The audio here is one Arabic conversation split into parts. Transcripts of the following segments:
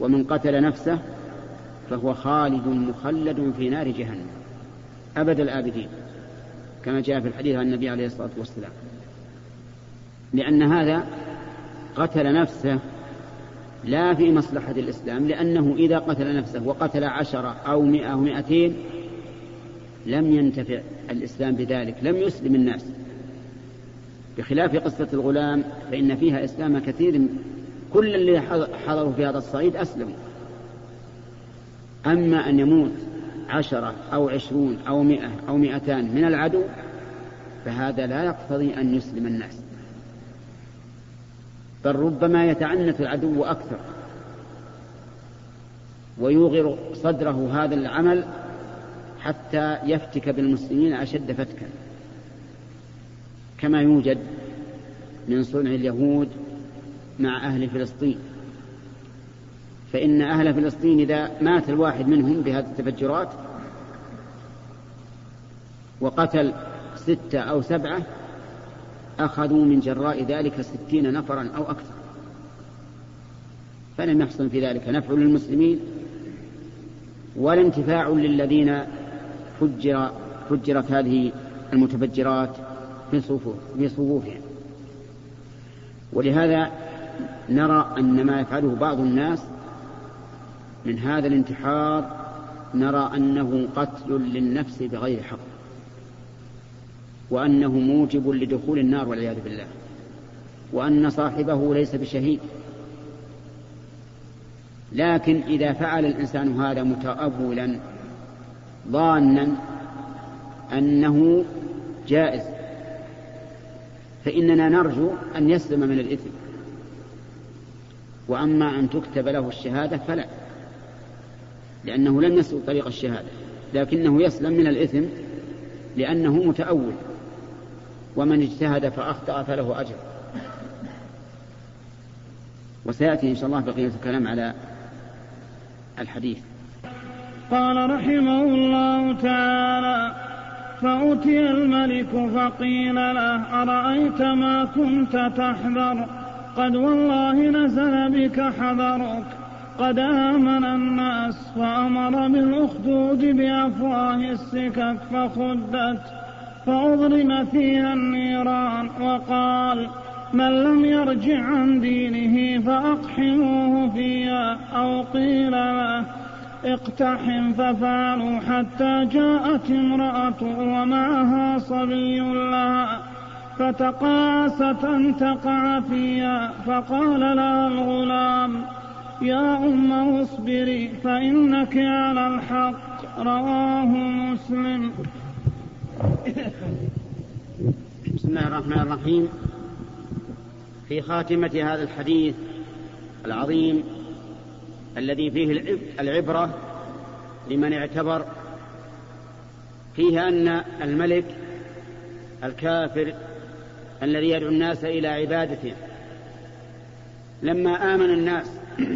ومن قتل نفسه فهو خالد مخلد في نار جهنم. أبد الآبدين كما جاء في الحديث عن النبي عليه الصلاة والسلام. لأن هذا قتل نفسه لا في مصلحة الإسلام لأنه إذا قتل نفسه وقتل عشرة أو مئة أو مئتين لم ينتفع الإسلام بذلك لم يسلم الناس. بخلاف قصة الغلام فإن فيها إسلام كثير كل اللي حضروا في هذا الصعيد أسلموا. أما أن يموت عشرة أو عشرون أو مئة أو مئتان من العدو فهذا لا يقتضي أن يسلم الناس. بل ربما يتعنت العدو أكثر ويوغر صدره هذا العمل حتى يفتك بالمسلمين أشد فتكا. كما يوجد من صنع اليهود مع أهل فلسطين. فإن أهل فلسطين إذا مات الواحد منهم بهذه التفجرات وقتل ستة أو سبعة أخذوا من جراء ذلك ستين نفرا أو أكثر. فلم يحصل في ذلك نفع للمسلمين ولا انتفاع للذين فجر فجرت هذه المتفجرات في صفوف في صفوفهم. ولهذا نرى أن ما يفعله بعض الناس من هذا الانتحار نرى أنه قتل للنفس بغير حق وأنه موجب لدخول النار والعياذ بالله وأن صاحبه ليس بشهيد. لكن إذا فعل الإنسان هذا متأولا ظانا أنه جائز فإننا نرجو أن يسلم من الإثم. وأما أن تكتب له الشهادة فلا لأنه لم يسلك طريق الشهادة لكنه يسلم من الإثم لأنه متأول ومن اجتهد فأخطأ فله أجر. وسيأتي إن شاء الله بقية الكلام على الحديث. قال رحمه الله تعالى فأتي الملك فقيل له أرأيت ما كنت تحذر؟ قد والله نزل بك حذرك. قد آمن الناس فأمر بالأخدود بأفواه السكك فخدت. فأضرم فيها النيران وقال من لم يرجع عن دينه فأقحموه فيها أو قيل له اقتحم ففعلوا حتى جاءت امرأة ومعها صبي لها. فتقاست أن تقع فيها فقال لها الغلام يا أم اصبري فإنك على الحق. رواه مسلم. بسم الله الرحمن الرحيم. في خاتمة هذا الحديث العظيم الذي فيه العبرة لمن اعتبر فيه أن الملك الكافر الذي يدعو الناس إلى عبادته. لما آمن الناس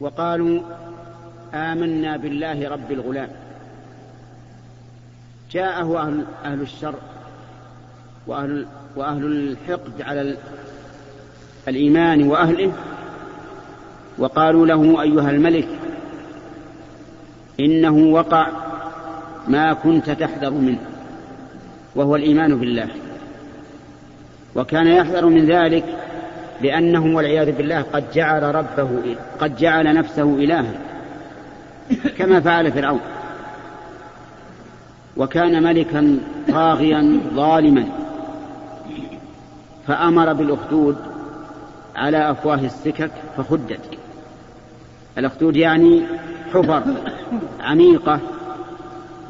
وقالوا آمنا بالله رب الغلام جاءه أهل, أهل الشر وأهل, وأهل الحقد على الإيمان وأهله وقالوا له أيها الملك إنه وقع ما كنت تحذر منه. وهو الإيمان بالله. وكان يحذر من ذلك لأنه والعياذ بالله قد جعل ربه قد جعل نفسه إلها كما فعل فرعون. وكان ملكا طاغيا ظالما فأمر بالأخدود على أفواه السكك فخدت. الأخدود يعني حفر عميقة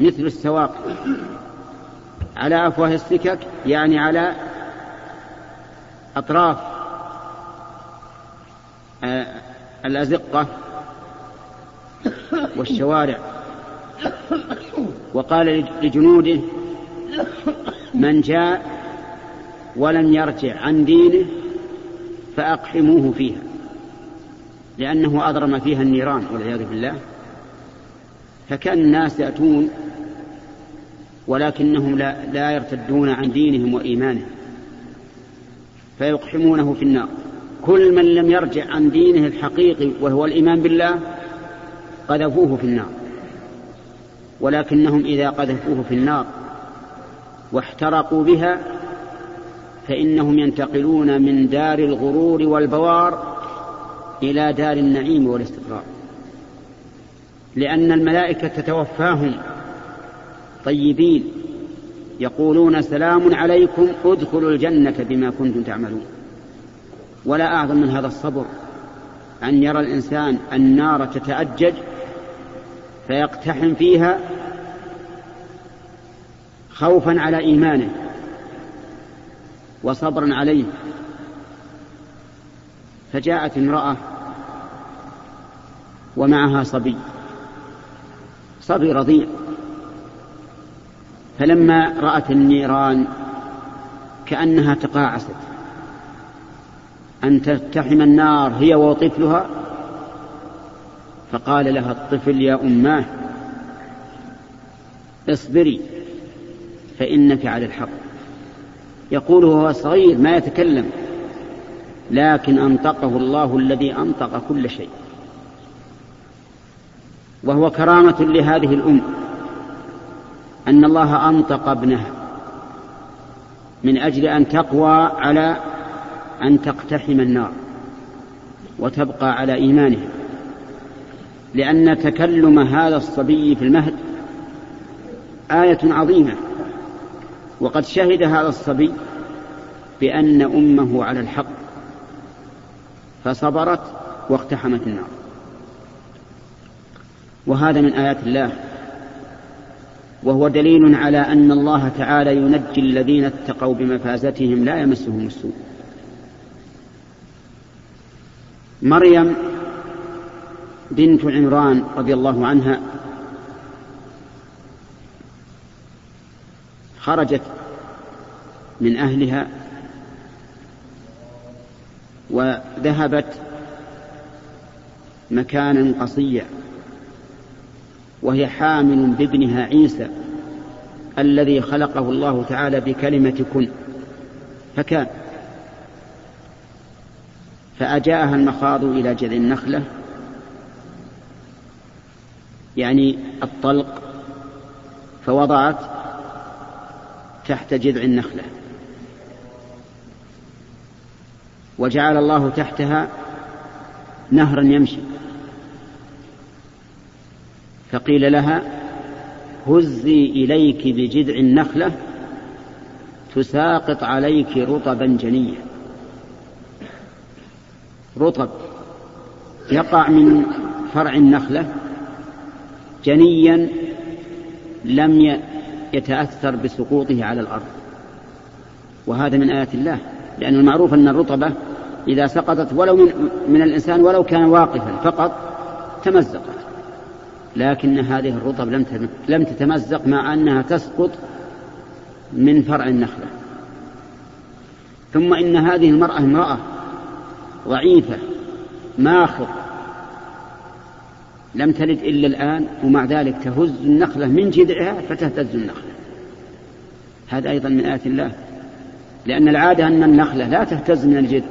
مثل السواق. على أفواه السكك يعني على أطراف آه، الأزقة والشوارع. وقال لجنوده من جاء ولم يرجع عن دينه فأقحموه فيها لأنه أضرم فيها النيران والعياذ بالله. فكان الناس يأتون ولكنهم لا, لا يرتدون عن دينهم وإيمانهم فيقحمونه في النار. كل من لم يرجع عن دينه الحقيقي وهو الإيمان بالله قذفوه في النار. ولكنهم إذا قذفوه في النار واحترقوا بها فإنهم ينتقلون من دار الغرور والبوار إلى دار النعيم والاستقرار. لأن الملائكة تتوفاهم طيبين يقولون سلام عليكم ادخلوا الجنة بما كنتم تعملون. ولا أعظم من هذا الصبر أن يرى الإنسان النار تتأجج فيقتحم فيها خوفا على إيمانه وصبرا عليه. فجاءت امرأة ومعها صبي صبي رضيع. فلما رأت النيران كأنها تقاعست. أن تلتحم النار هي وطفلها؟ فقال لها الطفل يا أماه اصبري فإنك على الحق. يقول وهو صغير ما يتكلم لكن أنطقه الله الذي أنطق كل شيء. وهو كرامة لهذه الأم. أن الله أنطق ابنها من أجل أن تقوى على أن تقتحم النار وتبقى على إيمانها لأن تكلم هذا الصبي في المهد آية عظيمة. وقد شهد هذا الصبي بأن أمه على الحق فصبرت واقتحمت النار. وهذا من آيات الله. وهو دليل على أن الله تعالى ينجي الذين اتقوا بمفازتهم لا يمسهم السوء. مريم بنت عمران رضي الله عنها خرجت من أهلها وذهبت مكانا قصيا. وهي حامل بابنها عيسى الذي خلقه الله تعالى بكلمة كن. فكان فأجاءها المخاض إلى جذع النخلة. يعني الطلق فوضعت تحت جذع النخلة. وجعل الله تحتها نهرا يمشي. فقيل لها هزي إليك بجذع النخلة تساقط عليك رطبا جنيا. رطب يقع من فرع النخلة جنيا لم يتأثر بسقوطه على الأرض. وهذا من آيات الله لأن المعروف أن الرطبة إذا سقطت ولو من, من الإنسان ولو كان واقفا فقط تمزقت لكن هذه الرطب لم لم تتمزق مع أنها تسقط من فرع النخلة. ثم إن هذه المرأة امرأة ضعيفة ماخر لم تلد إلا الآن ومع ذلك تهز النخلة من جذعها فتهتز النخلة. هذا أيضا من آيات الله. لأن العادة أن النخلة لا تهتز من الجذع.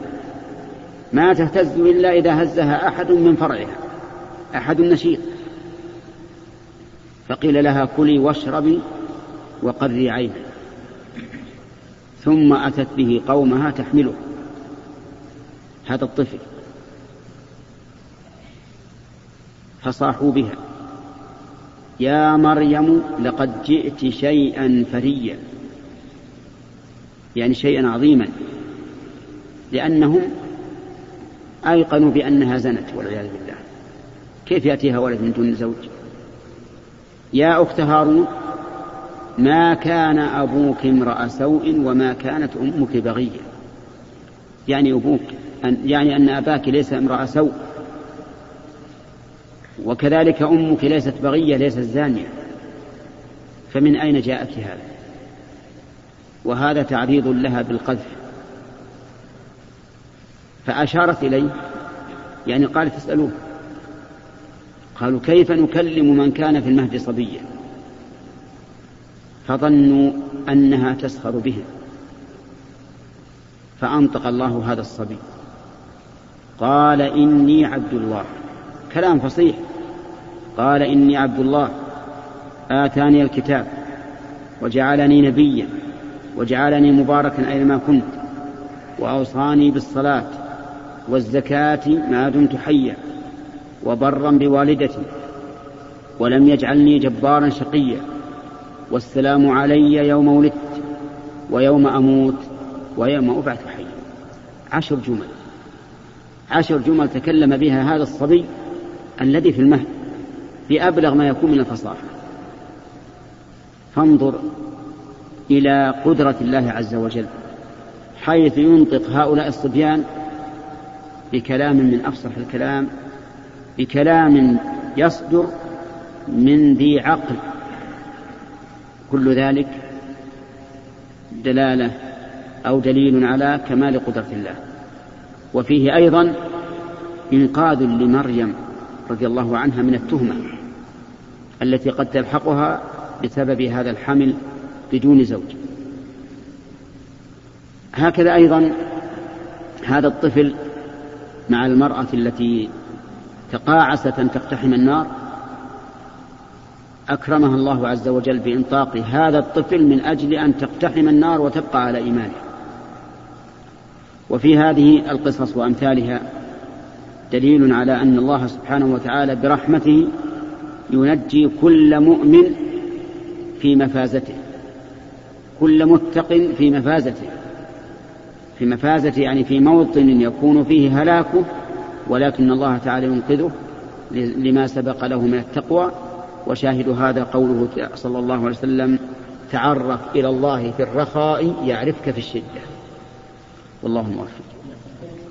ما تهتز إلا إذا هزها أحد من فرعها. أحد نشيط فقيل لها كلي واشربي وقري عينا ثم أتت به قومها تحمله. هذا الطفل. فصاحوا بها. يا مريم لقد جئت شيئا فريا. يعني شيئا عظيما. لأنهم أيقنوا بأنها زنت والعياذ بالله. كيف يأتيها ولد من دون زوج؟ يا أخت هارون ما كان أبوك امرأ سوء وما كانت أمك بغية. يعني أبوك أن يعني أن أباك ليس امرأ سوء. وكذلك أمك ليست بغية ليست زانية. فمن أين جاءك هذا؟ وهذا تعريض لها بالقذف. فأشارت إليه يعني قالت اسألوه. قالوا كيف نكلم من كان في المهد صبيا؟ فظنوا أنها تسخر بهم فأنطق الله هذا الصبي. قال إني عبد الله. كلام فصيح. قال إني عبد الله. آتاني الكتاب. وجعلني نبيا. وجعلني مباركا أينما كنت. وأوصاني بالصلاة. والزكاة ما دمت حيا. وبرا بوالدتي ولم يجعلني جبارا شقيا والسلام علي يوم ولدت ويوم أموت ويوم أبعث حيا. عشر جمل. عشر جمل تكلم بها هذا الصبي الذي في المهد بأبلغ ما يكون من الفصاحة. فانظر إلى قدرة الله عز وجل حيث ينطق هؤلاء الصبيان بكلام من أفصح الكلام بكلام يصدر من ذي عقل. كل ذلك دلالة أو دليل على كمال قدرة الله. وفيه أيضا إنقاذ لمريم رضي الله عنها من التهمة التي قد تلحقها بسبب هذا الحمل بدون زوج. هكذا أيضا هذا الطفل مع المرأة التي تقاعست أن تقتحم النار. أكرمها الله عز وجل بإنطاق هذا الطفل من أجل أن تقتحم النار وتبقى على إيمانه. وفي هذه القصص وأمثالها دليل على أن الله سبحانه وتعالى برحمته ينجي كل مؤمن في مفازته. كل متق في مفازته. في مفازته يعني في موطن يكون فيه هلاكه ولكن الله تعالى ينقذه لما سبق له من التقوى. وشاهد هذا قوله صلى الله عليه وسلم تعرف إلى الله في الرخاء يعرفك في الشدة. والله موفق.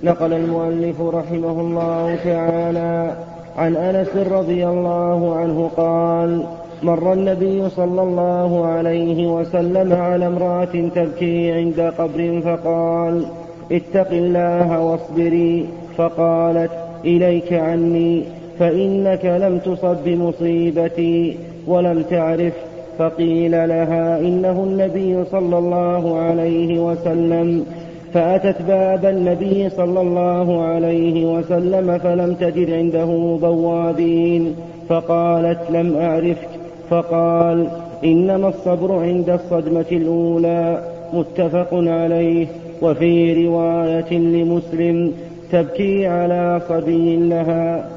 نقل المؤلف رحمه الله تعالى عن أنس رضي الله عنه قال مر النبي صلى الله عليه وسلم على امرأة تبكي عند قبر فقال اتق الله واصبري. فقالت إليك عني فإنك لم تصب بمصيبتي ولم تعرف. فقيل لها إنه النبي صلى الله عليه وسلم. فأتت باب النبي صلى الله عليه وسلم فلم تجد عنده بوابين. فقالت لم أعرفك. فقال إنما الصبر عند الصدمة الأولى متفق عليه. وفي رواية لمسلم تبكي على صبي لها.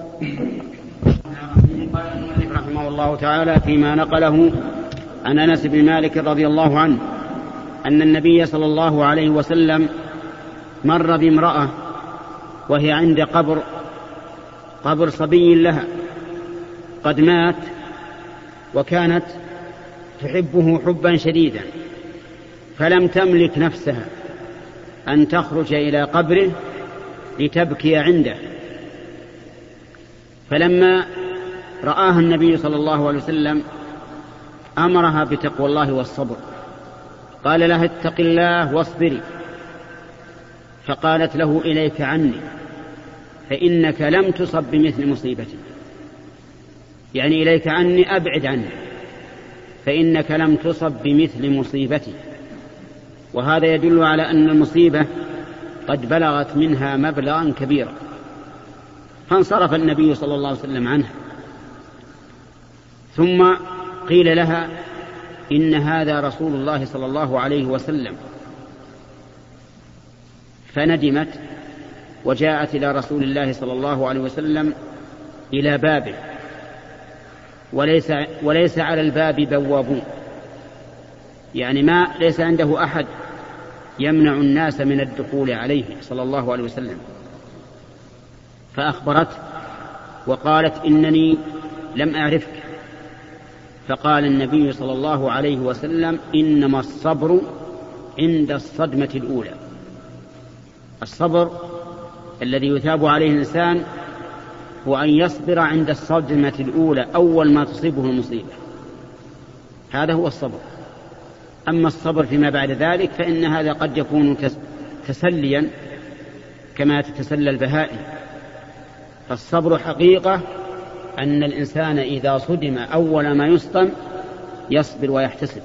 رحمه الله تعالى فيما نقله عن أنس بن مالك رضي الله عنه أن النبي صلى الله عليه وسلم مر بامرأة وهي عند قبر قبر صبي لها. قد مات وكانت تحبه حبا شديدا فلم تملك نفسها أن تخرج إلى قبره لتبكي عنده. فلما رآها النبي صلى الله عليه وسلم أمرها بتقوى الله والصبر. قال لها اتق الله واصبري. فقالت له إليك عني فإنك لم تصب بمثل مصيبتي. يعني إليك عني أبعد عني فإنك لم تصب بمثل مصيبتي. وهذا يدل على أن المصيبة قد بلغت منها مبلغا كبيرا. فانصرف النبي صلى الله عليه وسلم عنها. ثم قيل لها إن هذا رسول الله صلى الله عليه وسلم. فندمت وجاءت إلى رسول الله صلى الله عليه وسلم إلى بابه. وليس وليس على الباب بوابون. يعني ما ليس عنده أحد يمنع الناس من الدخول عليه صلى الله عليه وسلم. فأخبرته وقالت إنني لم أعرفك. فقال النبي صلى الله عليه وسلم إنما الصبر عند الصدمة الأولى. الصبر الذي يثاب عليه الإنسان هو أن يصبر عند الصدمة الأولى أول ما تصيبه المصيبة. هذا هو الصبر. أما الصبر فيما بعد ذلك فإن هذا قد يكون تسليا كما تتسلى البهائم. فالصبر حقيقة أن الإنسان إذا صدم أول ما يصطم يصبر ويحتسب.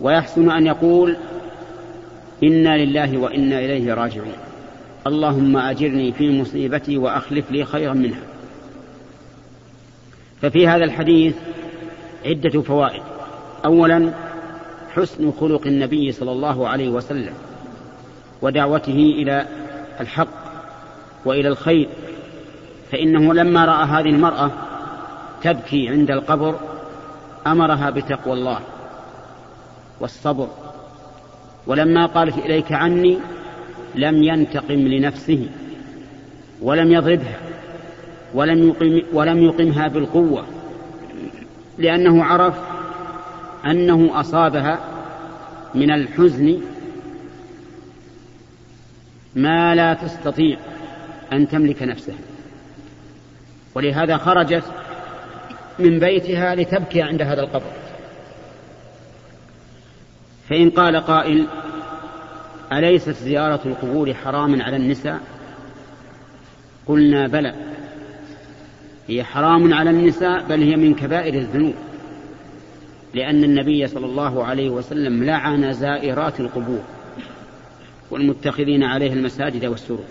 ويحسن أن يقول إنا لله وإنا إليه راجعون. اللهم أجرني في مصيبتي وأخلف لي خيرا منها. ففي هذا الحديث عدة فوائد. أولا حسن خلق النبي صلى الله عليه وسلم ودعوته إلى الحق وإلى الخير فإنه لما رأى هذه المرأة تبكي عند القبر أمرها بتقوى الله والصبر ولما قالت إليك عني لم ينتقم لنفسه ولم يضربها ولم يقم ولم يقمها بالقوة لأنه عرف أنه أصابها من الحزن ما لا تستطيع أن تملك نفسها. ولهذا خرجت من بيتها لتبكي عند هذا القبر. فإن قال قائل أليست زيارة القبور حراما على النساء؟ قلنا بلى هي حرام على النساء بل هي من كبائر الذنوب. لأن النبي صلى الله عليه وسلم لعن زائرات القبور والمتخذين عليه المساجد والسرور.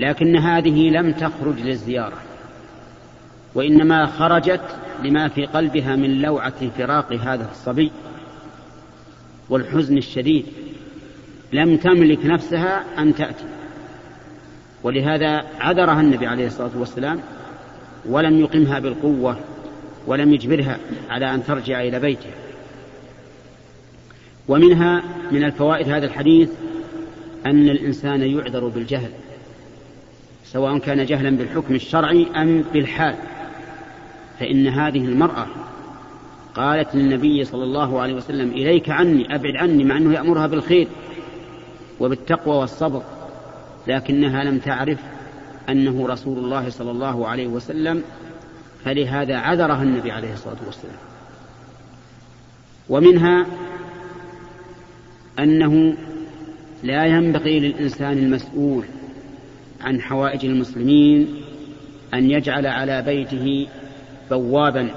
لكن هذه لم تخرج للزيارة وإنما خرجت لما في قلبها من لوعة فراق هذا الصبي والحزن الشديد. لم تملك نفسها أن تأتي. ولهذا عذرها النبي عليه الصلاة والسلام ولم يقمها بالقوة ولم يجبرها على أن ترجع إلى بيتها. ومنها من الفوائد هذا الحديث أن الإنسان يعذر بالجهل سواء كان جهلا بالحكم الشرعي أم بالحال. فإن هذه المرأة قالت للنبي صلى الله عليه وسلم إليك عني أبعد عني مع أنه يأمرها بالخير وبالتقوى والصبر لكنها لم تعرف أنه رسول الله صلى الله عليه وسلم فلهذا عذرها النبي عليه الصلاة والسلام. ومنها أنه لا ينبغي للإنسان المسؤول عن حوائج المسلمين أن يجعل على بيته بوابا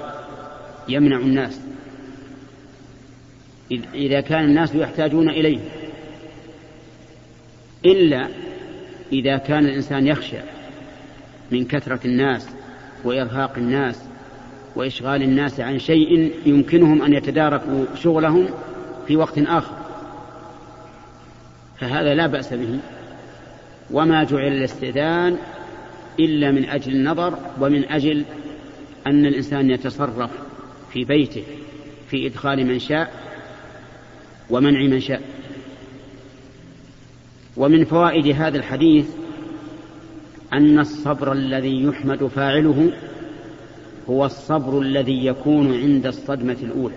يمنع الناس. إذا كان الناس يحتاجون إليه. إلا إذا كان الإنسان يخشى من كثرة الناس وإرهاق الناس وإشغال الناس عن شيء يمكنهم أن يتداركوا شغلهم في وقت آخر. فهذا لا بأس به. وما جعل الاستئذان إلا من أجل النظر ومن أجل أن الإنسان يتصرف في بيته في إدخال من شاء ومنع من شاء. ومن فوائد هذا الحديث أن الصبر الذي يحمد فاعله هو الصبر الذي يكون عند الصدمة الأولى.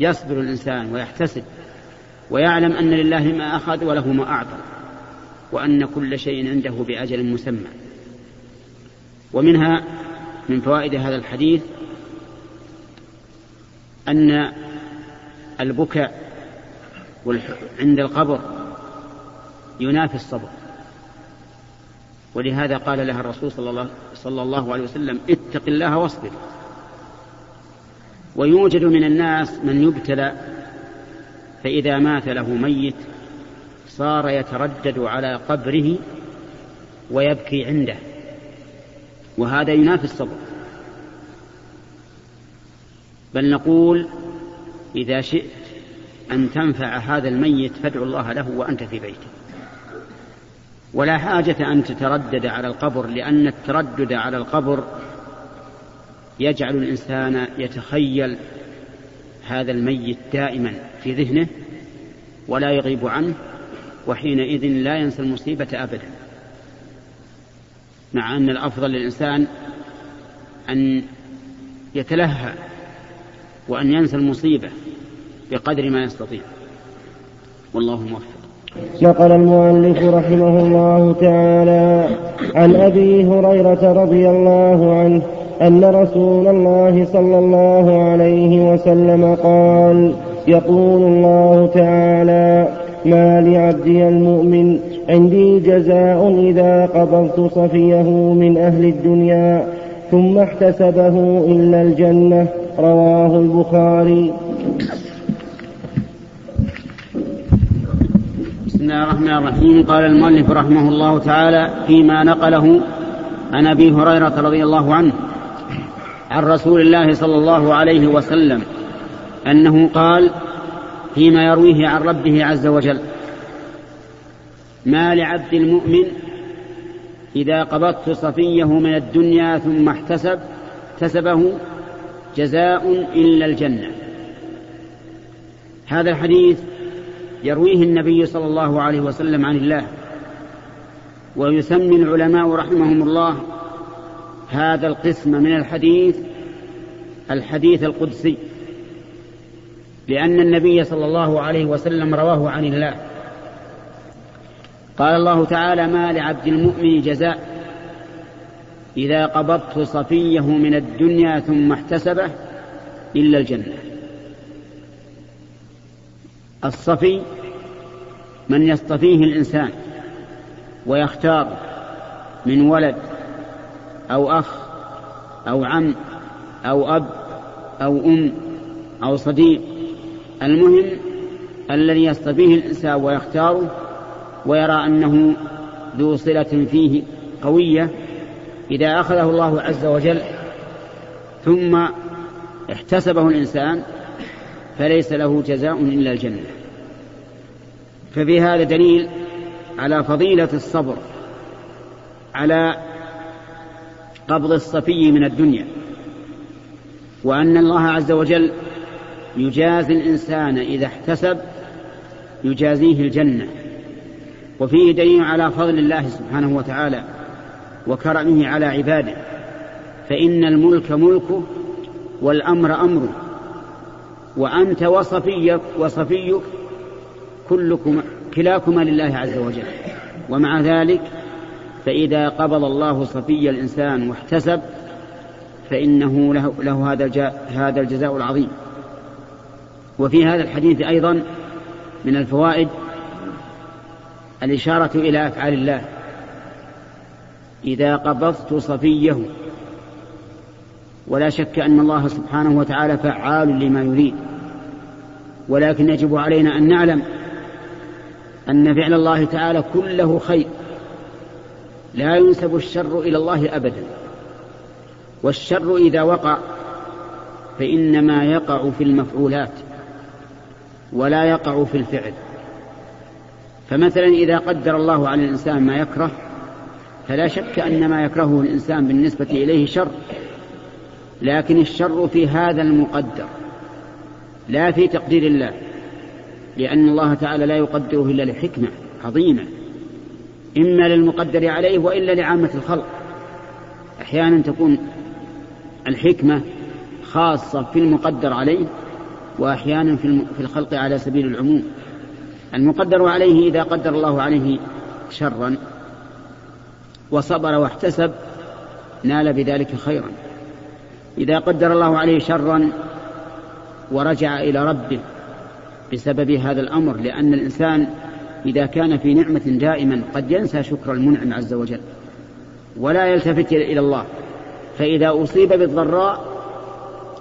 يصبر الإنسان ويحتسب ويعلم أن لله ما أخذ وله ما أعطى وأن كل شيء عنده بأجل مسمى. ومنها من فوائد هذا الحديث أن البكاء عند القبر ينافي الصبر. ولهذا قال لها الرسول صلى الله, صلى الله عليه وسلم اتق الله واصبر. ويوجد من الناس من يبتلى فإذا مات له ميت صار يتردد على قبره ويبكي عنده. وهذا ينافي الصبر. بل نقول إذا شئت أن تنفع هذا الميت فادعو الله له وأنت في بيته. ولا حاجة أن تتردد على القبر لأن التردد على القبر يجعل الإنسان يتخيل هذا الميت دائما في ذهنه ولا يغيب عنه وحينئذ لا ينسى المصيبة أبدا. مع أن الأفضل للإنسان أن يتلهى وأن ينسى المصيبة بقدر ما يستطيع. والله موفق. نقل المؤلف رحمه الله تعالى عن أبي هريرة رضي الله عنه أن رسول الله صلى الله عليه وسلم قال يقول الله تعالى ما لعبدي المؤمن عندي جزاء إذا قبضت صفيه من أهل الدنيا ثم احتسبه إلا الجنة. رواه البخاري. بسم الله الرحمن الرحيم. قال المؤلف رحمه الله تعالى فيما نقله عن أبي هريرة رضي الله عنه عن رسول الله صلى الله عليه وسلم أنه قال فيما يرويه عن ربه عز وجل ما لعبد المؤمن إذا قبضت صفيه من الدنيا ثم احتسب احتسبه جزاء إلا الجنة. هذا الحديث يرويه النبي صلى الله عليه وسلم عن الله ويسمي العلماء رحمهم الله هذا القسم من الحديث الحديث القدسي لأن النبي صلى الله عليه وسلم رواه عن الله. قال الله تعالى ما لعبد المؤمن جزاء إذا قبضت صفيه من الدنيا ثم احتسبه إلا الجنة. الصفي من يصطفيه الإنسان ويختار من ولد أو أخ أو عم أو أب أو أم أو صديق. المهم الذي يصطفيه الإنسان ويختاره ويرى أنه ذو صلة فيه قوية إذا أخذه الله عز وجل ثم احتسبه الإنسان فليس له جزاء إلا الجنة. ففي هذا دليل على فضيلة الصبر على قبض الصفي من الدنيا وأن الله عز وجل يجازي الإنسان إذا احتسب يجازيه الجنة. وفيه دليل على فضل الله سبحانه وتعالى وكرمه على عباده. فإن الملك ملكه والأمر أمره. وأنت وصفيك وصفيك كلكم كلاكما لله عز وجل. ومع ذلك فإذا قبض الله صفي الإنسان واحتسب فإنه له, له هذا هذا الجزاء العظيم. وفي هذا الحديث أيضا من الفوائد الإشارة إلى أفعال الله. إذا قبضت صفيه ولا شك أن الله سبحانه وتعالى فعال لما يريد. ولكن يجب علينا أن نعلم أن فعل الله تعالى كله خير. لا ينسب الشر إلى الله أبدا. والشر إذا وقع فإنما يقع في المفعولات ولا يقع في الفعل. فمثلا إذا قدر الله على الإنسان ما يكره فلا شك أن ما يكرهه الإنسان بالنسبة إليه شر. لكن الشر في هذا المقدر لا في تقدير الله لأن الله تعالى لا يقدره إلا لحكمة عظيمة إما للمقدر عليه وإلا لعامة الخلق. أحيانا تكون الحكمة خاصة في المقدر عليه وأحيانا في الخلق على سبيل العموم. المقدر عليه إذا قدر الله عليه شرا وصبر واحتسب نال بذلك خيرا. إذا قدر الله عليه شرا ورجع إلى ربه بسبب هذا الأمر لأن الإنسان إذا كان في نعمة دائما قد ينسى شكر المنعم عز وجل ولا يلتفت إلى الله. فإذا أصيب بالضراء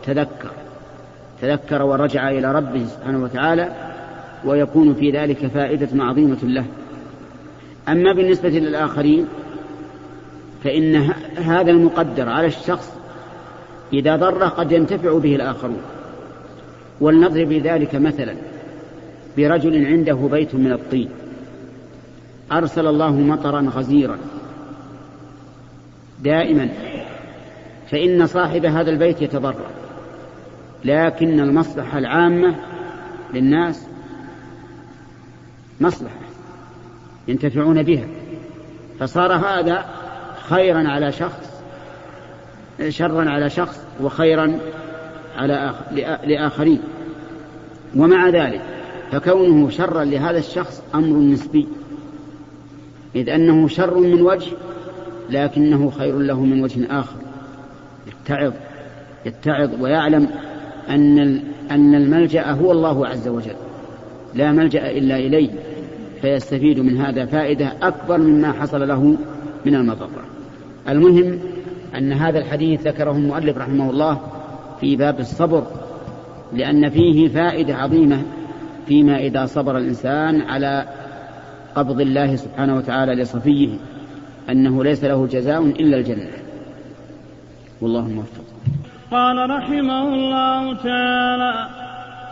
تذكر تذكر ورجع إلى ربه سبحانه وتعالى ويكون في ذلك فائدة عظيمة له. أما بالنسبة للآخرين فإن هذا المقدر على الشخص إذا ضره قد ينتفع به الآخرون. ولنضرب بذلك مثلا برجل عنده بيت من الطين. أرسل الله مطرا غزيرا. دائما. فإن صاحب هذا البيت يتضرر. لكن المصلحة العامة للناس مصلحة ينتفعون بها. فصار هذا خيرا على شخص شرا على شخص وخيرا على لآخرين. ومع ذلك فكونه شرا لهذا الشخص أمر نسبي. إذ أنه شر من وجه لكنه خير له من وجه آخر. يتعظ يتعظ ويعلم أن أن الملجأ هو الله عز وجل. لا ملجأ إلا إليه. فيستفيد من هذا فائدة أكبر مما حصل له من المضرة. المهم أن هذا الحديث ذكره المؤلف رحمه الله في باب الصبر لأن فيه فائدة عظيمة فيما إذا صبر الإنسان على قبض الله سبحانه وتعالى لصفيه أنه ليس له جزاء إلا الجنة. والله موفق. قال رحمه الله تعالى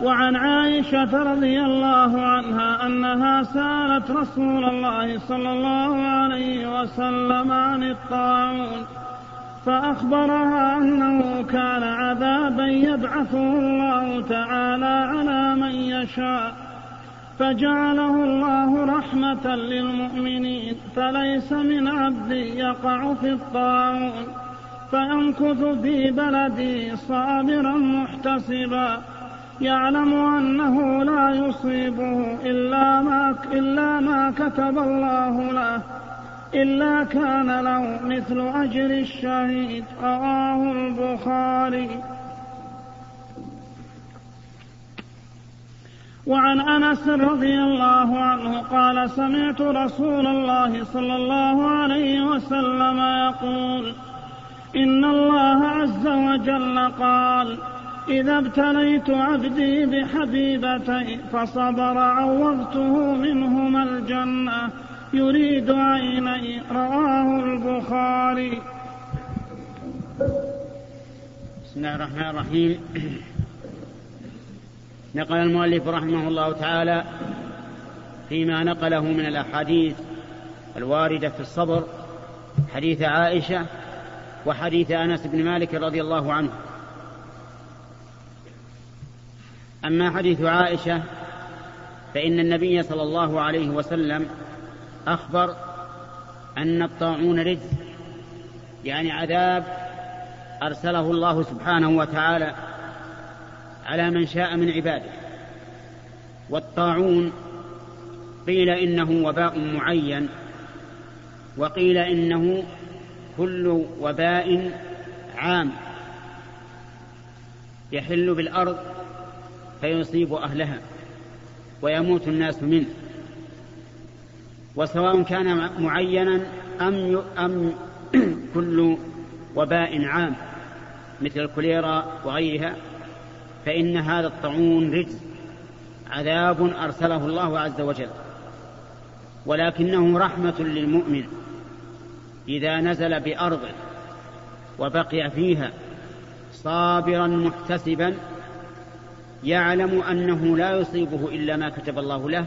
وعن عائشة رضي الله عنها أنها سألت رسول الله صلى الله عليه وسلم عن الطاعون. فأخبرها أنه كان عذابا يبعثه الله تعالى على من يشاء فجعله الله رحمة للمؤمنين فليس من عبد يقع في الطاعون فيمكث في بلدي صابرا محتسبا يعلم أنه لا يصيبه إلا ما, إلا ما كتب الله له. إلا كان له مثل أجر الشهيد رواه البخاري. وعن أنس رضي الله عنه قال سمعت رسول الله صلى الله عليه وسلم يقول إن الله عز وجل قال إذا ابتليت عبدي بحبيبتين فصبر عوضته منهما الجنة. يريد عيني رواه البخاري. بسم الله الرحمن الرحيم. نقل المؤلف رحمه الله تعالى فيما نقله من الأحاديث الواردة في الصبر حديث عائشة وحديث أنس بن مالك رضي الله عنه. أما حديث عائشة فإن النبي صلى الله عليه وسلم أخبر أن الطاعون رجز يعني عذاب أرسله الله سبحانه وتعالى على من شاء من عباده. والطاعون قيل إنه وباء معين وقيل إنه كل وباء عام. يحل بالأرض فيصيب أهلها ويموت الناس منه. وسواء كان معينا أم أم كل وباء عام مثل الكوليرا وغيرها فإن هذا الطاعون رجز عذاب أرسله الله عز وجل. ولكنه رحمة للمؤمن إذا نزل بأرضه وبقي فيها صابرا محتسبا يعلم أنه لا يصيبه إلا ما كتب الله له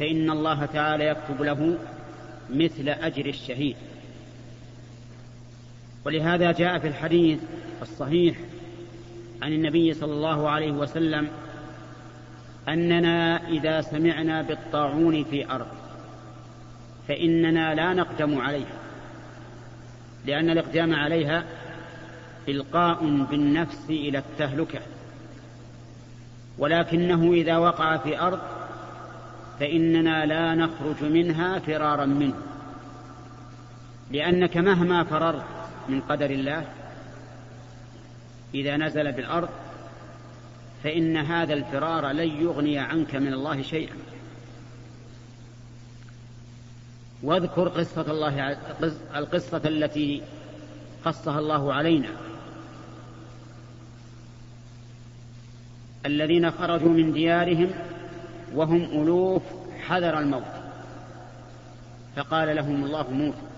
فإن الله تعالى يكتب له مثل أجر الشهيد. ولهذا جاء في الحديث الصحيح عن النبي صلى الله عليه وسلم أننا إذا سمعنا بالطاعون في أرض فإننا لا نقدم عليها لأن الإقدام عليها إلقاء بالنفس إلى التهلكة ولكنه إذا وقع في أرض فإننا لا نخرج منها فرارا منه. لأنك مهما فررت من قدر الله إذا نزل بالأرض فإن هذا الفرار لن يغني عنك من الله شيئا. واذكر قصة الله القصة التي قصها الله علينا. الذين خرجوا من ديارهم وهم ألوف حذر الموت. فقال لهم الله موتوا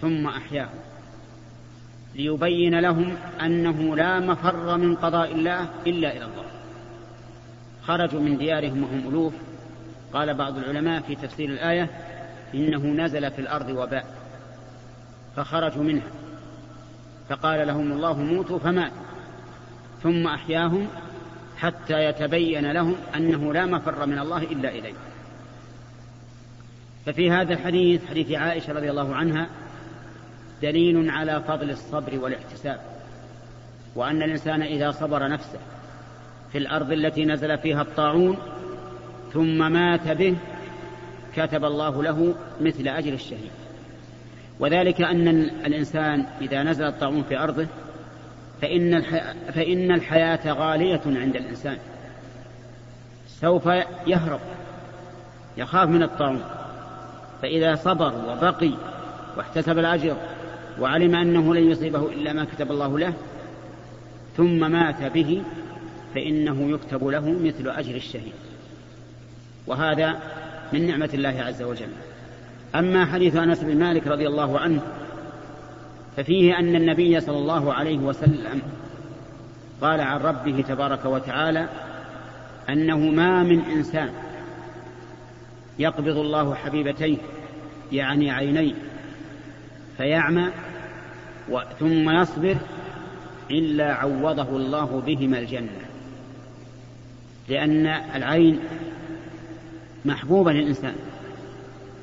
ثم أحياهم ليبين لهم أنه لا مفر من قضاء الله إلا إلى الله. خرجوا من ديارهم وهم ألوف. قال بعض العلماء في تفسير الآية إنه نزل في الأرض وباء فخرجوا منها. فقال لهم الله موتوا فمات. ثم أحياهم حتى يتبين لهم أنه لا مفر من الله إلا إليه. ففي هذا الحديث حديث عائشة رضي الله عنها دليل على فضل الصبر والاحتساب وأن الإنسان إذا صبر نفسه في الأرض التي نزل فيها الطاعون ثم مات به كتب الله له مثل أجر الشهيد. وذلك أن الإنسان إذا نزل الطاعون في أرضه فإن, فإن الحياة غالية عند الإنسان. سوف يهرب يخاف من الطاعون. فإذا صبر وبقي واحتسب الأجر وعلم أنه لن يصيبه إلا ما كتب الله له ثم مات به فإنه يكتب له مثل أجر الشهيد. وهذا من نعمة الله عز وجل. أما حديث أنس بن مالك رضي الله عنه ففيه أن النبي صلى الله عليه وسلم قال عن ربه تبارك وتعالى أنه ما من إنسان يقبض الله حبيبتيه يعني عينيه فيعمى ثم يصبر إلا عوضه الله بهما الجنة. لأن العين محبوبة للإنسان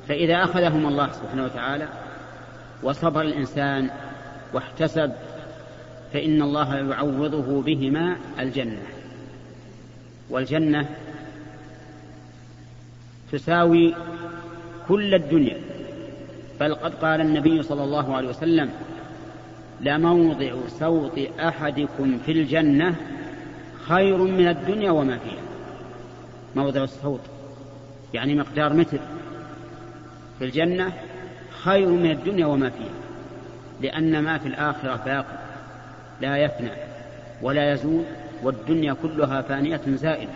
فإذا أخذهم الله سبحانه وتعالى وصبر الإنسان واحتسب فإن الله يعوضه بهما الجنة. والجنة تساوي كل الدنيا. بل قد قال النبي صلى الله عليه وسلم لموضع سوط أحدكم في الجنة خير من الدنيا وما فيها. موضع الصوت يعني مقدار متر. في الجنة خير من الدنيا وما فيها لأن ما في الآخرة باقي لا يفنى ولا يزول والدنيا كلها فانية زائلة.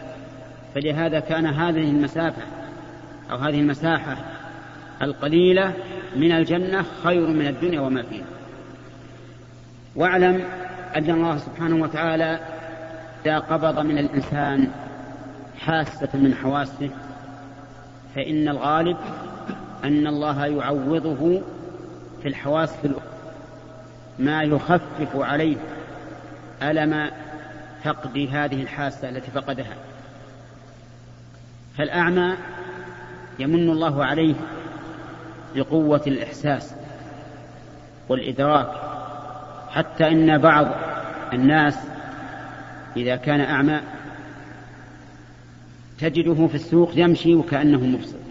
فلهذا كان هذه المسافة أو هذه المساحة القليلة من الجنة خير من الدنيا وما فيها. واعلم أن الله سبحانه وتعالى إذا قبض من الإنسان حاسة من حواسه فإن الغالب أن الله يعوضه في الحواس في ما يخفف عليه ألم فقد هذه الحاسة التي فقدها. فالأعمى يمن الله عليه بقوة الإحساس والإدراك حتى إن بعض الناس إذا كان أعمى تجده في السوق يمشي وكأنه مبصر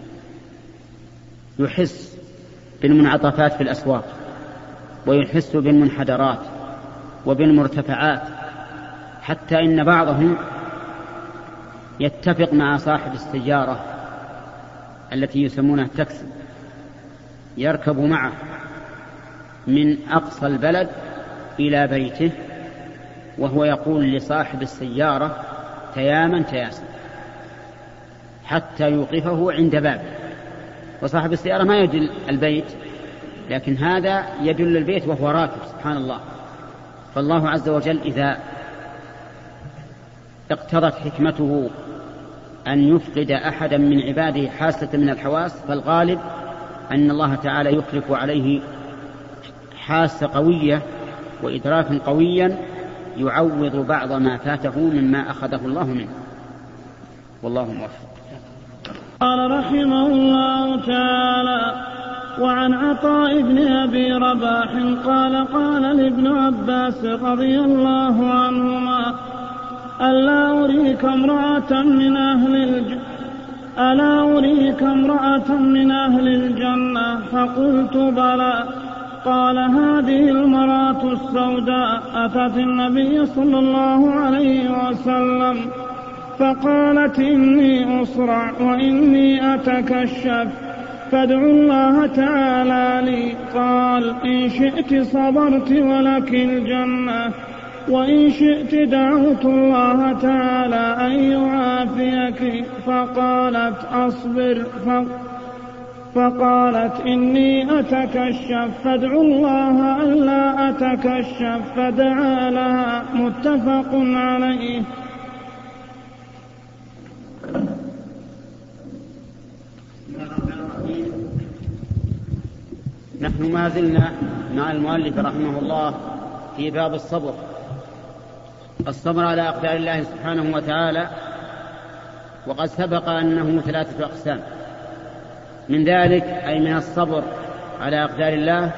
يحس بالمنعطفات في الأسواق ويحس بالمنحدرات وبالمرتفعات حتى إن بعضهم يتفق مع صاحب السيارة التي يسمونها التاكسي يركب معه من أقصى البلد إلى بيته وهو يقول لصاحب السيارة تياما تياسا حتى يوقفه عند بابه. وصاحب السيارة ما يدل البيت لكن هذا يدل البيت وهو راكب سبحان الله فالله عز وجل إذا اقتضت حكمته أن يفقد أحدا من عباده حاسة من الحواس فالغالب أن الله تعالى يخلف عليه حاسة قوية وإدراكا قويا يعوض بعض ما فاته مما أخذه الله منه. والله موفق. قال رحمه الله تعالى وعن عطاء بن أبي رباح قال قال لابن عباس رضي الله عنهما ألا أريك امرأة من أهل الجنة ألا أريك امرأة من أهل الجنة؟ فقلت بلى. قال هذه المرأة السوداء أتت النبي صلى الله عليه وسلم. فقالت إني أصرع وإني أتكشف. فادعوا الله تعالى لي. قال إن شئت صبرت ولك الجنة. وإن شئت دعوت الله تعالى أن يعافيك. فقالت أصبر. فقالت إني أتكشف. فادعوا الله ألا أتكشف. فدعا لها. متفق عليه. نحن ما زلنا مع المؤلف رحمه الله في باب الصبر. الصبر على أقدار الله سبحانه وتعالى وقد سبق أنه ثلاثة أقسام. من ذلك أي من الصبر على أقدار الله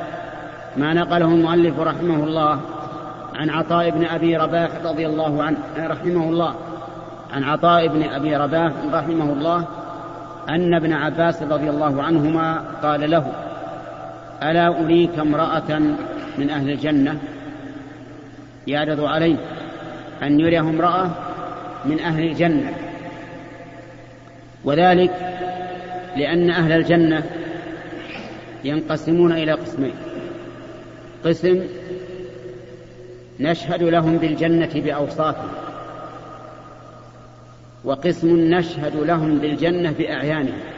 ما نقله المؤلف رحمه الله عن عطاء بن أبي رباح رضي الله عنه رحمه الله عن عطاء بن أبي رباح رحمه الله أن ابن عباس رضي الله عنهما قال له ألا أريك امرأة من أهل الجنة يعرض عليه أن يريه امرأة من أهل الجنة. وذلك لأن أهل الجنة ينقسمون إلى قسمين. قسم نشهد لهم بالجنة بأوصافهم وقسم نشهد لهم بالجنة بأعيانهم.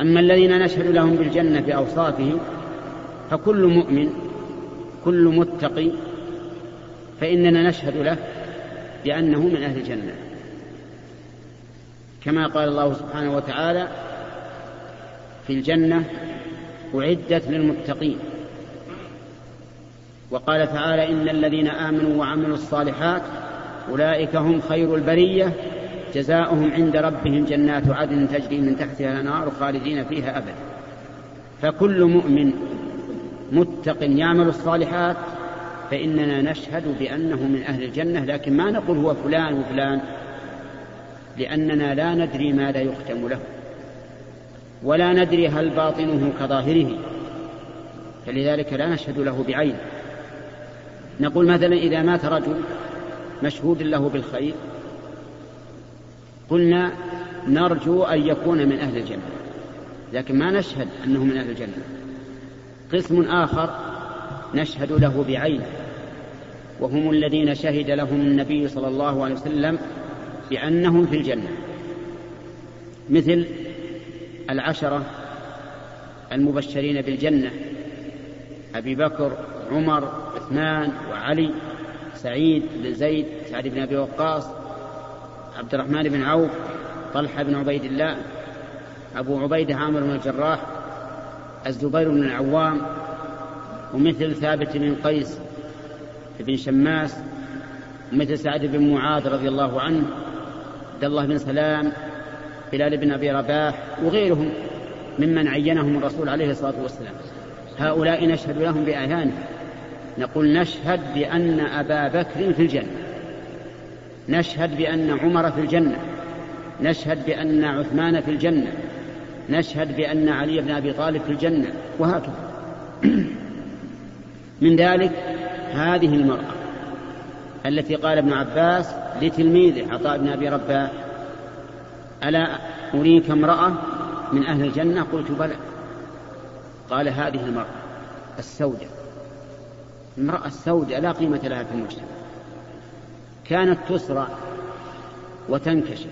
أما الذين نشهد لهم بالجنة بأوصافهم فكل مؤمن كل متقي فإننا نشهد له بأنه من أهل الجنة. كما قال الله سبحانه وتعالى في الجنة أعدت للمتقين وقال تعالى إن الذين آمنوا وعملوا الصالحات أولئك هم خير البرية جزاؤهم عند ربهم جنات عدن تجري من تحتها الأنهار خالدين فيها أبدا فكل مؤمن متق يعمل الصالحات فإننا نشهد بأنه من أهل الجنة لكن ما نقول هو فلان وفلان لأننا لا ندري ماذا يختم له ولا ندري هل باطنه كظاهره فلذلك لا نشهد له بعين. نقول مثلا إذا مات رجل مشهود له بالخير قلنا نرجو أن يكون من أهل الجنة لكن ما نشهد أنه من أهل الجنة. قسم آخر نشهد له بعينه وهم الذين شهد لهم النبي صلى الله عليه وسلم بأنهم في الجنة. مثل العشرة المبشرين بالجنة أبي بكر عمر عثمان وعلي سعيد بن زيد سعد بن أبي وقاص عبد الرحمن بن عوف طلحة بن عبيد الله أبو عبيدة عامر بن الجراح الزبير بن العوام ومثل ثابت بن قيس بن شماس ومثل سعد بن معاذ رضي الله عنه عبد الله بن سلام بلال بن أبي رباح وغيرهم ممن عينهم الرسول عليه الصلاة والسلام. هؤلاء نشهد لهم باعيانهم نقول نشهد بأن أبا بكر في الجنة. نشهد بأن عمر في الجنة نشهد بأن عثمان في الجنة نشهد بأن علي بن أبي طالب في الجنة وهكذا. من ذلك هذه المرأة التي قال ابن عباس لتلميذه عطاء بن أبي رباح ألا أريك امرأة من أهل الجنة؟ قلت بلى. قال هذه المرأة السوداء. المراه السوداء لا قيمة لها في المجتمع. كانت تسرع وتنكشف.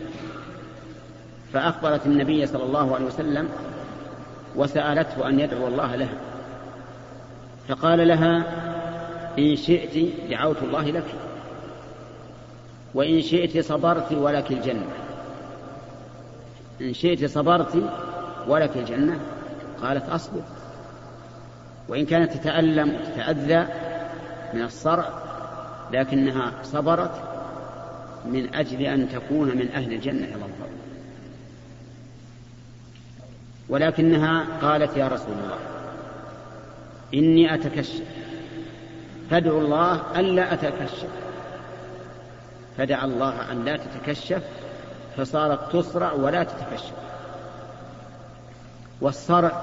فأخبرت النبي صلى الله عليه وسلم وسألته أن يدعو الله لها. فقال لها إن شئت دعوت الله لك وإن شئت صبرت ولك الجنة. إن شئت صبرت ولك الجنة؟ قالت أصبر. وإن كانت تتألم وتتأذى من الصرع لكنها صبرت من أجل أن تكون من أهل الجنة يا الله. ولكنها قالت يا رسول الله إني أتكشف. فادعو الله ألا أتكشف. فدعا الله أن لا تتكشف فصارت تصرع ولا تتكشف. والصرع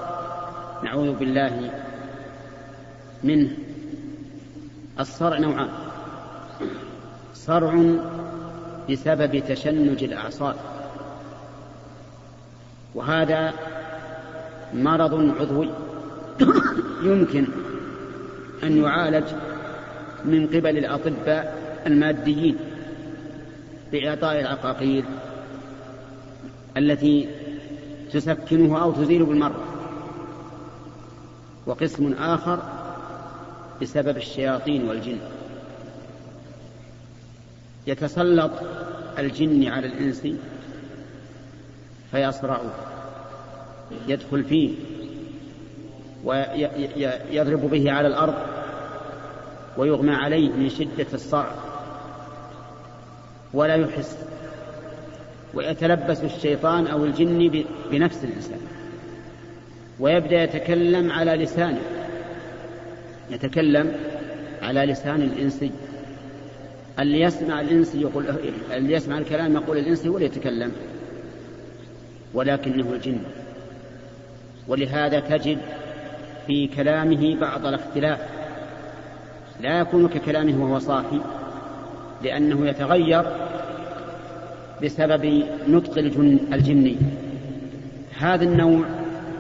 نعوذ بالله منه. الصرع نوعان. صرع بسبب تشنج الأعصاب. وهذا مرض عضوي يمكن أن يعالج من قبل الأطباء الماديين بإعطاء العقاقير التي تسكنه أو تزيل بالمرة وقسم آخر بسبب الشياطين والجن. يتسلط الجن على الإنس فيصرعه يدخل فيه ويضرب به على الأرض ويغمى عليه من شدة الصرع ولا يحس ويتلبس الشيطان أو الجن بنفس الإنسان ويبدأ يتكلم على لسانه يتكلم على لسان الإنسي اللي يسمع الإنسي يقول اللي يسمع الكلام يقول الإنسي ولا يتكلم؟ ولكنه الجن. ولهذا تجد في كلامه بعض الاختلاف. لا يكون ككلامه وهو صافي لأنه يتغير بسبب نطق الجن الجني. هذا النوع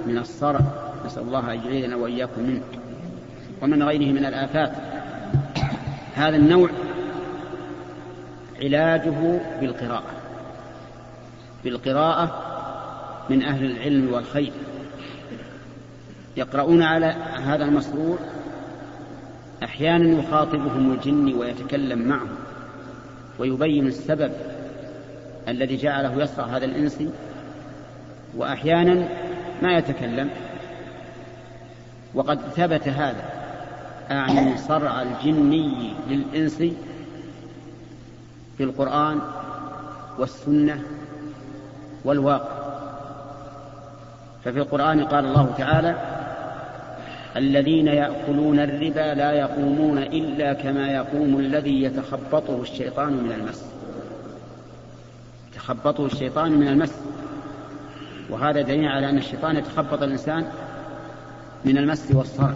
من الصرع نسأل الله أن يجعلنا وإياكم منه ومن غيره من الآفات. هذا النوع علاجه بالقراءة. بالقراءة من أهل العلم والخير. يقرؤون على هذا المسرور أحيانا يخاطبهم الجن ويتكلم معهم ويبين السبب الذي جعله يصرع هذا الإنس وأحيانا ما يتكلم. وقد ثبت هذا أعني صرع الجني للإنس في القرآن والسنة والواقع. ففي القرآن قال الله تعالى الذين يأكلون الربا لا يقومون إلا كما يقوم الذي يتخبطه الشيطان من المس. يتخبطه الشيطان من المس. وهذا دليل على أن الشيطان يتخبط الإنسان من المس والصرع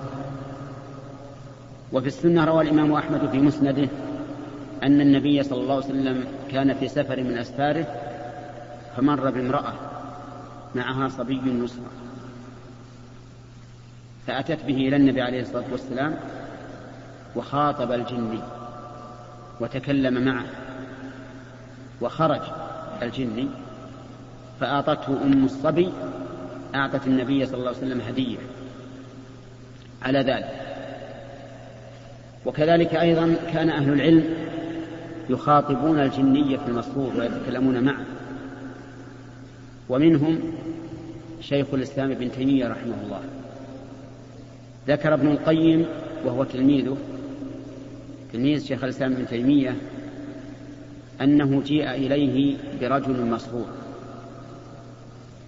وفي السنة روى الإمام أحمد في مسنده أن النبي صلى الله عليه وسلم كان في سفر من أسفاره فمر بامرأة معها صبي يسرى فأتت به إلى النبي عليه الصلاة والسلام وخاطب الجني وتكلم معه وخرج الجني فأعطته أم الصبي أعطت النبي صلى الله عليه وسلم هدية على ذلك. وكذلك أيضا كان أهل العلم يخاطبون الجنية في المصروف ويتكلمون معه. ومنهم شيخ الإسلام ابن تيمية رحمه الله. ذكر ابن القيم وهو تلميذه. تلميذ شيخ الإسلام ابن تيمية أنه جيء إليه برجل مسرور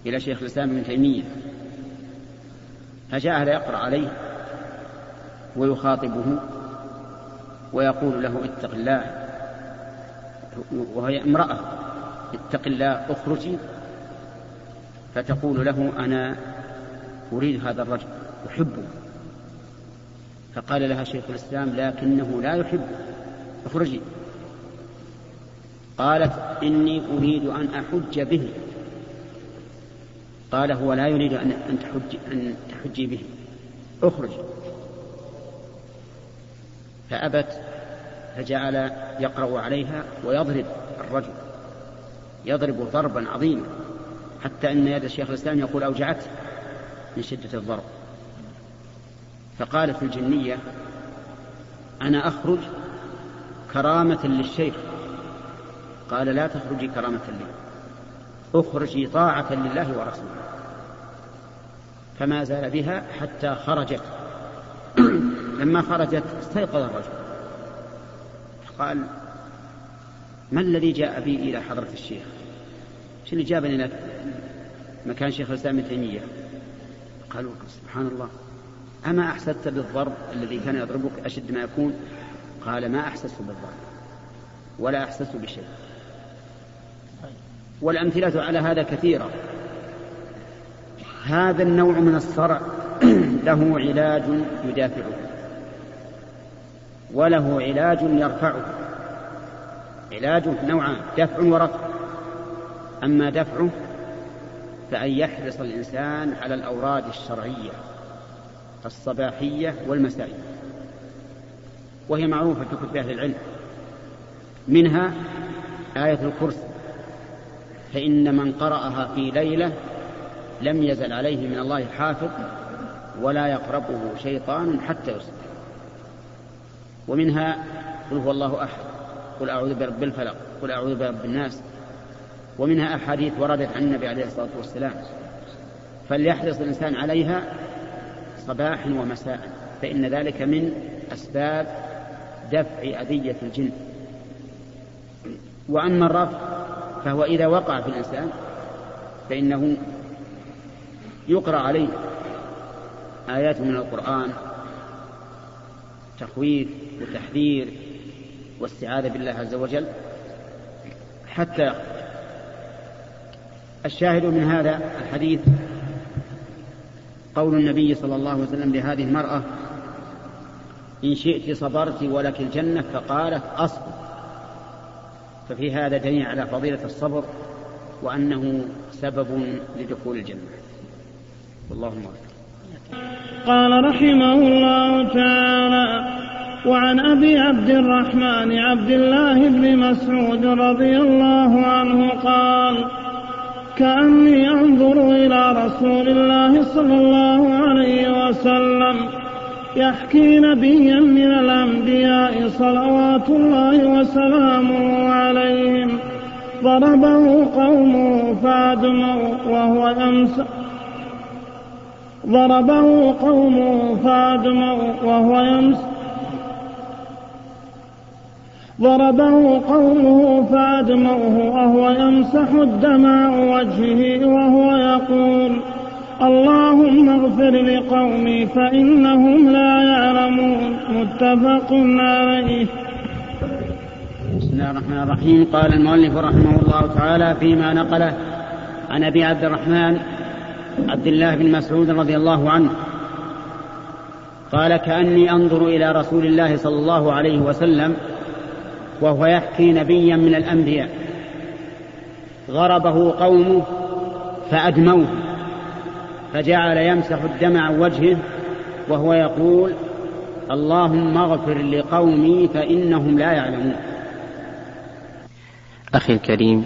إلى شيخ الإسلام ابن تيمية. فجاء يقرأ عليه ويخاطبه ويقول له اتق الله. وهي امرأة اتق الله اخرجي. فتقول له أنا أريد هذا الرجل أحبه. فقال لها شيخ الإسلام لكنه لا يحب اخرجي. قالت إني أريد أن أحج به. قال هو لا يريد أن أن تحج أن تحجي به. اخرجي. فأبت فجعل يقرأ عليها ويضرب الرجل يضرب ضربا عظيما حتى أن يد الشيخ الإسلام يقول أوجعته من شدة الضرب. فقالت الجنية أنا أخرج كرامة للشيخ. قال لا تخرجي كرامة لي أخرجي طاعة لله ورسوله. فما زال بها حتى خرجت. لما خرجت استيقظ الرجل. قال ما الذي جاء بي إلى حضرة الشيخ؟ شو اللي جابني إلى مكان شيخ الإسلام ابن تيمية؟ قالوا سبحان الله أما أحسست بالضرب الذي كان يضربك أشد ما يكون؟ قال ما أحسست بالضرب ولا أحسست بشيء. والأمثلة على هذا كثيرة. هذا النوع من الصرع له علاج يدافعه. وله علاج يرفعه. علاجه نوعان دفع ورفع. أما دفعه فأن يحرص الإنسان على الأوراد الشرعية الصباحية والمسائية. وهي معروفة في كتب أهل العلم. منها آية الكرسي فإن من قرأها في ليلة لم يزل عليه من الله حافظ ولا يقربه شيطان حتى يصبح ومنها قل هو الله أحد قل أعوذ برب الفلق قل أعوذ برب الناس. ومنها أحاديث وردت عن النبي عليه الصلاة والسلام. فليحرص الإنسان عليها صباحا ومساء فإن ذلك من أسباب دفع أذية الجن. وأما الرفع فهو إذا وقع في الإنسان فإنه يقرأ عليه آيات من القرآن تخويف وتحذير واستعاذة بالله عز وجل. حتى الشاهد من هذا الحديث قول النبي صلى الله عليه وسلم لهذه المرأة إن شئت صبرت ولك الجنة فقالت أصبر ففي هذا دليل على فضيلة الصبر وأنه سبب لدخول الجنة. والله أكبر قال رحمه الله تعالى وعن أبي عبد الرحمن عبد الله بن مسعود رضي الله عنه قال كأني أنظر إلى رسول الله صلى الله عليه وسلم يحكي نبيا من الأنبياء صلوات الله وسلامه عليهم. ضربه قومه فأدموا وهو يمسح ضربه قومه فأدموا وهو يمسح ضربه قومه فأدموه وهو يمسح الدماء وجهه وهو يقول اللهم اغفر لقومي فإنهم لا يعلمون. متفق عليه. بسم الله الرحمن الرحيم. قال المؤلف رحمه الله تعالى فيما نقله عن أبي عبد الرحمن عبد الله بن مسعود رضي الله عنه. قال كأني أنظر إلى رسول الله صلى الله عليه وسلم وهو يحكي نبيا من الأنبياء. غربه قومه فأدموه فجعل يمسح الدم عن وجهه وهو يقول اللهم اغفر لقومي فإنهم لا يعلمون. أخي الكريم